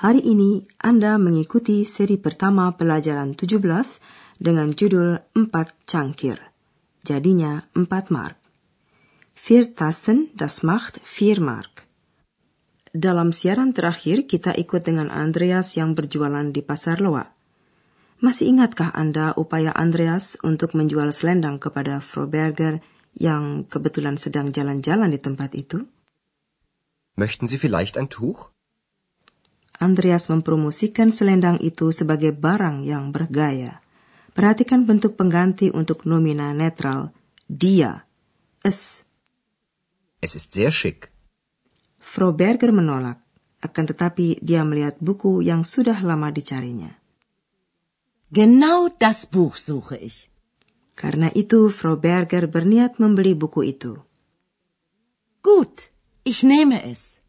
hari ini Anda mengikuti seri pertama pelajaran 17 dengan judul 4 cangkir. Jadinya 4 mark. Vier Tassen, das macht 4 mark. Dalam siaran terakhir, kita ikut dengan Andreas yang berjualan di Pasar Loa. Masih ingatkah Anda upaya Andreas untuk menjual selendang kepada Frau Berger yang kebetulan sedang jalan-jalan di tempat itu? Möchten Sie vielleicht ein Tuch? Andreas mempromosikan selendang itu sebagai barang yang bergaya. Perhatikan bentuk pengganti untuk nomina netral. Dia. Es. Es ist sehr schick. Frau Berger menolak. Akan tetapi dia melihat buku yang sudah lama dicarinya. Genau das Buch suche ich. Karena itu, Frau Berger berniat membeli buku itu. Gut, ich nehme es.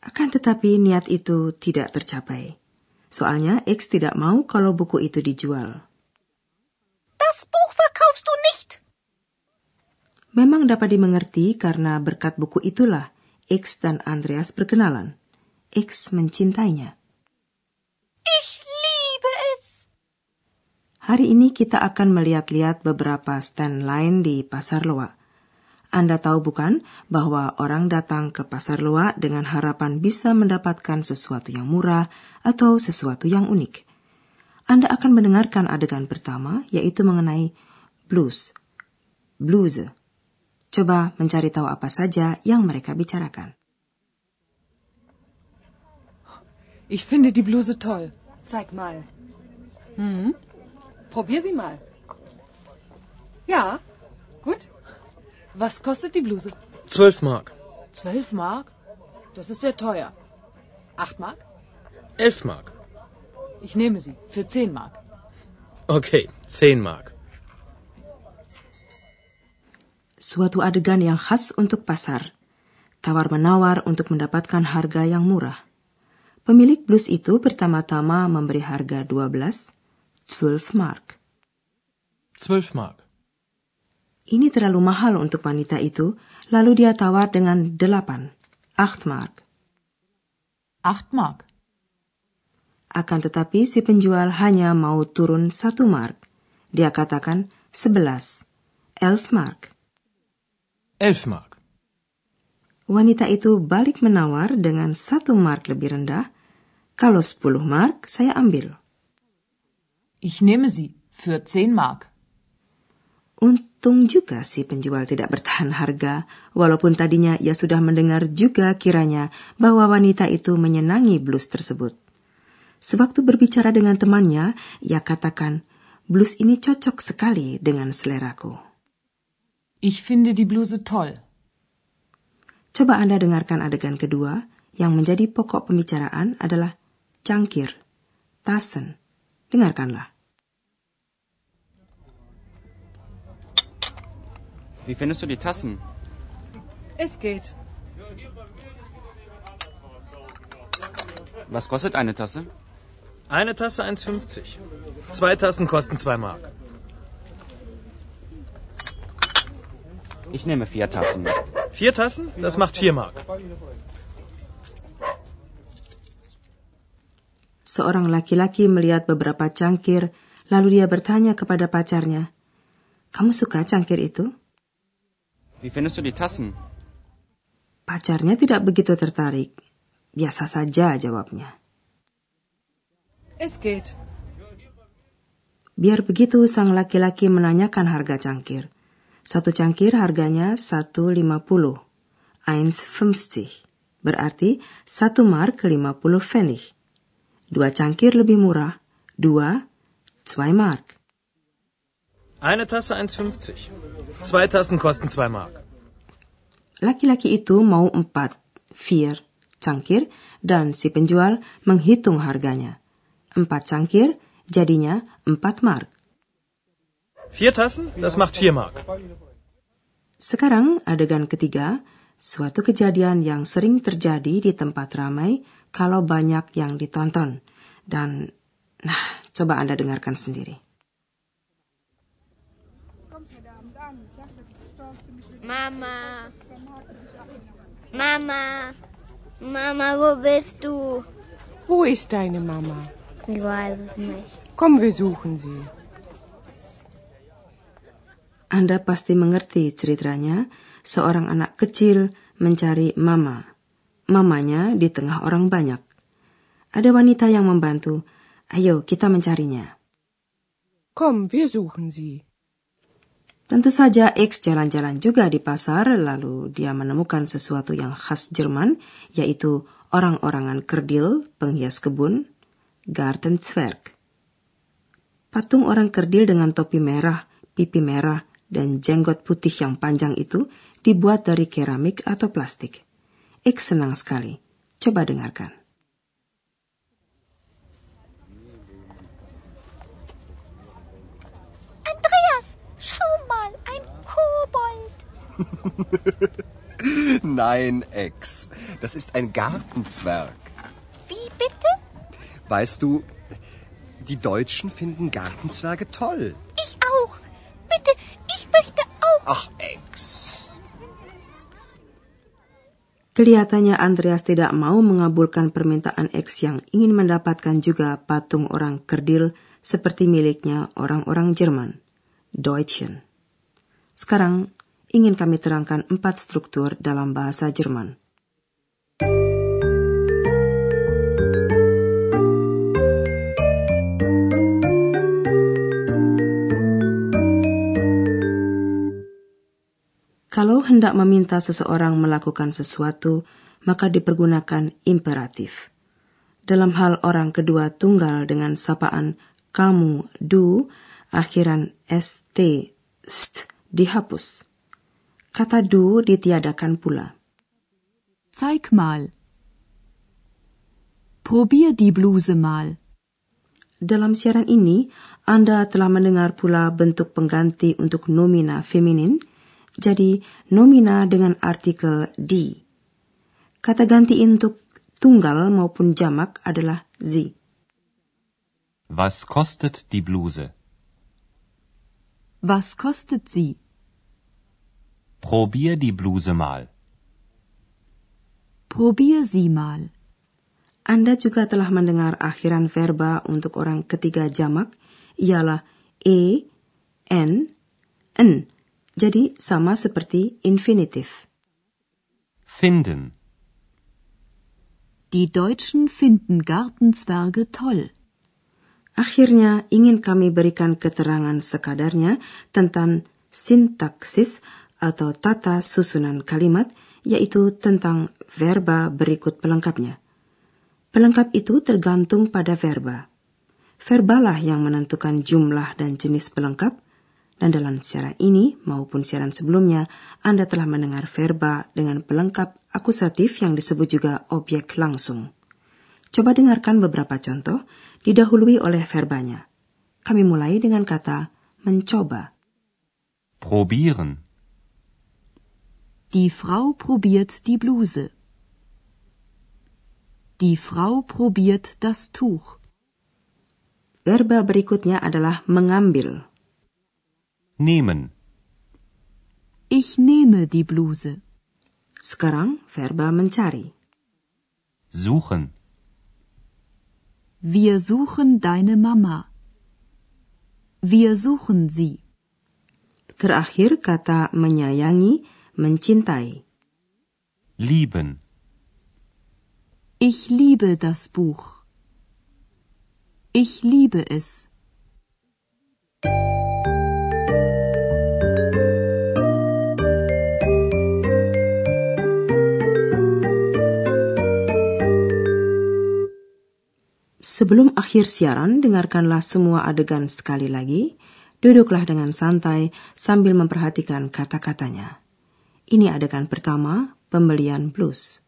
Akan tetapi niat itu tidak tercapai. Soalnya X tidak mau kalau buku itu dijual. Das Buch verkaufst du nicht. Memang dapat dimengerti karena berkat buku itulah X dan Andreas berkenalan. X mencintainya. Ich liebe es. Hari ini kita akan melihat-lihat beberapa stand lain di Pasar Loa. Anda tahu bukan bahwa orang datang ke Pasar Loa dengan harapan bisa mendapatkan sesuatu yang murah atau sesuatu yang unik. Anda akan mendengarkan adegan pertama, yaitu mengenai blues. Blues. Coba mencari tahu apa saja yang mereka bicarakan. Ich finde die Bluse toll. Zeig mal. Hm? Probier sie mal. Ja, gut. Was kostet die Bluse? 12 Mark. Zwölf Mark? Das ist sehr teuer. Acht Mark? 11 Mark. Ich nehme sie. Für zehn Mark. Okay, 10 Mark. Suatu adegan yang khas untuk pasar. Tawar-menawar untuk mendapatkan harga yang murah. Pemilik blus itu pertama-tama memberi harga 12, 12 mark. 12 Mark. Ini terlalu mahal untuk wanita itu, lalu dia tawar dengan 8, 8 mark. Acht Mark. Akan tetapi si penjual hanya mau turun 1 mark. Dia katakan 11, 11 mark. 11 Mark. Wanita itu balik menawar dengan 1 mark lebih rendah. Kalau 10 mark, saya ambil. Ich nehme sie. Für zehn Mark. Untung juga si penjual tidak bertahan harga, walaupun tadinya ia sudah mendengar juga kiranya bahwa wanita itu menyenangi blus tersebut. Sewaktu berbicara dengan temannya, ia katakan, blus ini cocok sekali dengan seleraku. Ich finde die Bluse toll. Coba Anda dengarkan adegan kedua, yang menjadi pokok pembicaraan adalah cangkir, tasen. Dengarkanlah. Wie findest du die Tassen? Es geht. Was kostet eine Tasse? Eine Tasse 1,50. Zwei Tassen kosten 2 Mark. Ich nehme vier Tassen. Vier Tassen? Das macht 4 Mark. Seorang laki-laki melihat beberapa cangkir, lalu dia bertanya kepada pacarnya, "Kamu suka cangkir itu?" Wie findest du die Tassen? Pacarnya tidak begitu tertarik. Biasa saja jawabnya. Es geht. Biar begitu sang laki-laki menanyakan harga cangkir. Satu cangkir harganya 1,50. 1,50. Berarti 1 mark 50 pfennig. Dua cangkir lebih murah. Dua, 2 mark. Eine Tasse 1,50. Zwei Tassen kosten 2 Mark. Laki-laki itu mau empat, vier, cangkir dan si penjual menghitung harganya. Empat cangkir Jadinya 4 mark. Vier Tassen? Das macht vier Mark. Sekarang adegan ketiga, suatu kejadian yang sering terjadi di tempat ramai kalau banyak yang ditonton. Dan, nah, coba Anda dengarkan sendiri. Mama. Mama. Mama, wo bist du? Wo ist deine Mama? Ich weiß es nicht. Komm, wir suchen sie. Anda pasti mengerti ceritanya, seorang anak kecil mencari mama. Mamanya di tengah orang banyak. Ada wanita yang membantu. Ayo, kita mencarinya. Komm, wir suchen sie. Tentu saja X jalan-jalan juga di pasar, lalu dia menemukan sesuatu yang khas Jerman, yaitu orang-orangan kerdil, penghias kebun, Gartenzwerg. Patung orang kerdil dengan topi merah, pipi merah, dan jenggot putih yang panjang itu dibuat dari keramik atau plastik. X senang sekali. Coba dengarkan. Nein, Ex. Das ist ein Gartenzwerg. Wie bitte? Weißt du, die Deutschen finden Gartenzwerge toll. Ich auch. Bitte, ich möchte auch. Ach, Ex. Kelihatannya Andreas tidak mau mengabulkan permintaan X yang ingin mendapatkan juga patung orang kerdil seperti miliknya orang-orang Jerman, Deutschen. Sekarang ingin kami terangkan empat struktur dalam bahasa Jerman. Kalau hendak meminta seseorang melakukan sesuatu, maka dipergunakan imperatif. Dalam hal orang kedua tunggal dengan sapaan kamu, du, akhiran st, st dihapus. Kata du ditiadakan pula. Zeig mal. Probier die Bluse mal. Dalam siaran ini, Anda telah mendengar pula bentuk pengganti untuk nomina feminin, jadi nomina dengan artikel di. Kata ganti untuk tunggal maupun jamak adalah sie. Was kostet die Bluse? Was kostet sie? Probier die Bluse mal. Probier sie mal. Anda juga telah mendengar akhiran verba untuk orang ketiga jamak ialah e, n, n. Jadi sama seperti infinitif. Finden. Die Deutschen finden Gartenzwerge toll. Akhirnya ingin kami berikan keterangan sekadarnya tentang sintaksis atau tata susunan kalimat, yaitu tentang verba berikut pelengkapnya. Pelengkap itu tergantung pada verba. Verbalah yang menentukan jumlah dan jenis pelengkap, dan dalam siaran ini maupun siaran sebelumnya, Anda telah mendengar verba dengan pelengkap akusatif yang disebut juga objek langsung. Coba dengarkan beberapa contoh, didahului oleh verbanya. Kami mulai dengan kata mencoba. Probieren. Die Frau probiert die Bluse. Die Frau probiert das Tuch. Verba berikutnya adalah mengambil. Nehmen. Ich nehme die Bluse. Sekarang verba mencari. Suchen. Wir suchen deine Mama. Wir suchen sie. Terakhir kata menyayangi, mencintai. Lieben. Ich liebe das Buch. Ich liebe es. Sebelum akhir siaran, dengarkanlah semua adegan sekali lagi. Duduklah dengan santai sambil memperhatikan kata-katanya. Ini adegan pertama, pembelian blues.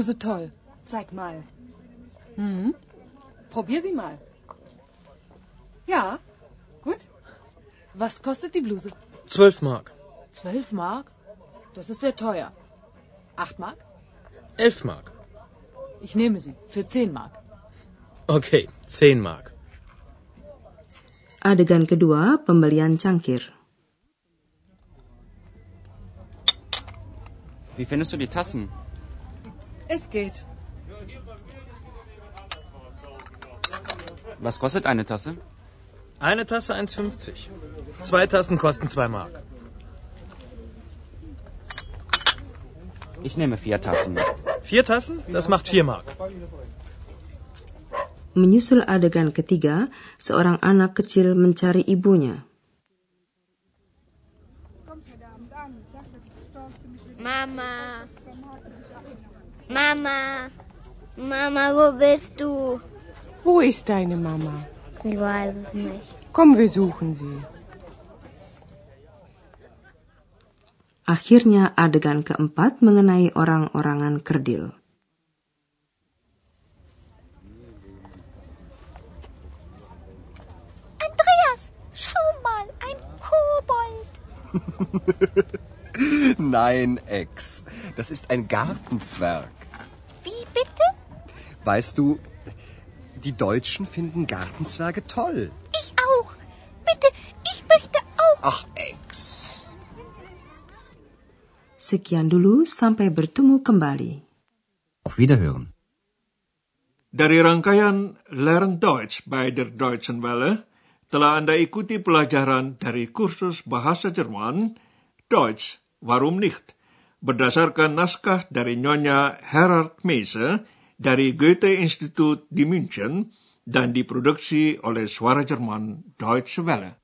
Bluse toll. Zeig mal. Mhm. Probier sie mal. Ja, gut. Was kostet die Bluse? Zwölf Mark. Zwölf Mark? Das ist sehr teuer. Acht Mark? Elf Mark. Ich nehme sie. Für zehn Mark. Okay, zehn Mark. Adegan kedua, pembelian cangkir. Wie findest du die Tassen? Es geht. Was kostet eine Tasse? Eine Tasse 1,50. Zwei Tassen kosten zwei Mark. Ich nehme vier Tassen. Vier Tassen? Das macht vier Mark. Menyusul adegan ketiga, seorang anak kecil mencari ibunya. Mama. Mama. Mama, wo bist du? Wo ist deine Mama? Ich weiß es nicht. Komm, wir suchen sie. Akhirnya adegan keempat mengenai orang-orangan kerdil. Andreas, schau mal, ein Kobold. Nein, Ex. Das ist ein Gartenzwerg. Weißt du, die Deutschen finden Gartenzwerge toll. Ich auch. Bitte, ich möchte auch. Ach, Ex. Sekian dulu, sampai bertemu kembali. Auf Wiederhören. Dari rangkaian Learn Deutsch bei der Deutschen Welle, telah Anda ikuti pelajaran dari kursus bahasa Jerman, Deutsch, warum nicht, berdasarkan naskah dari Nyonya Herard Meise dari Goethe Institut di München dan diproduksi oleh Suara Jerman Deutsche Welle.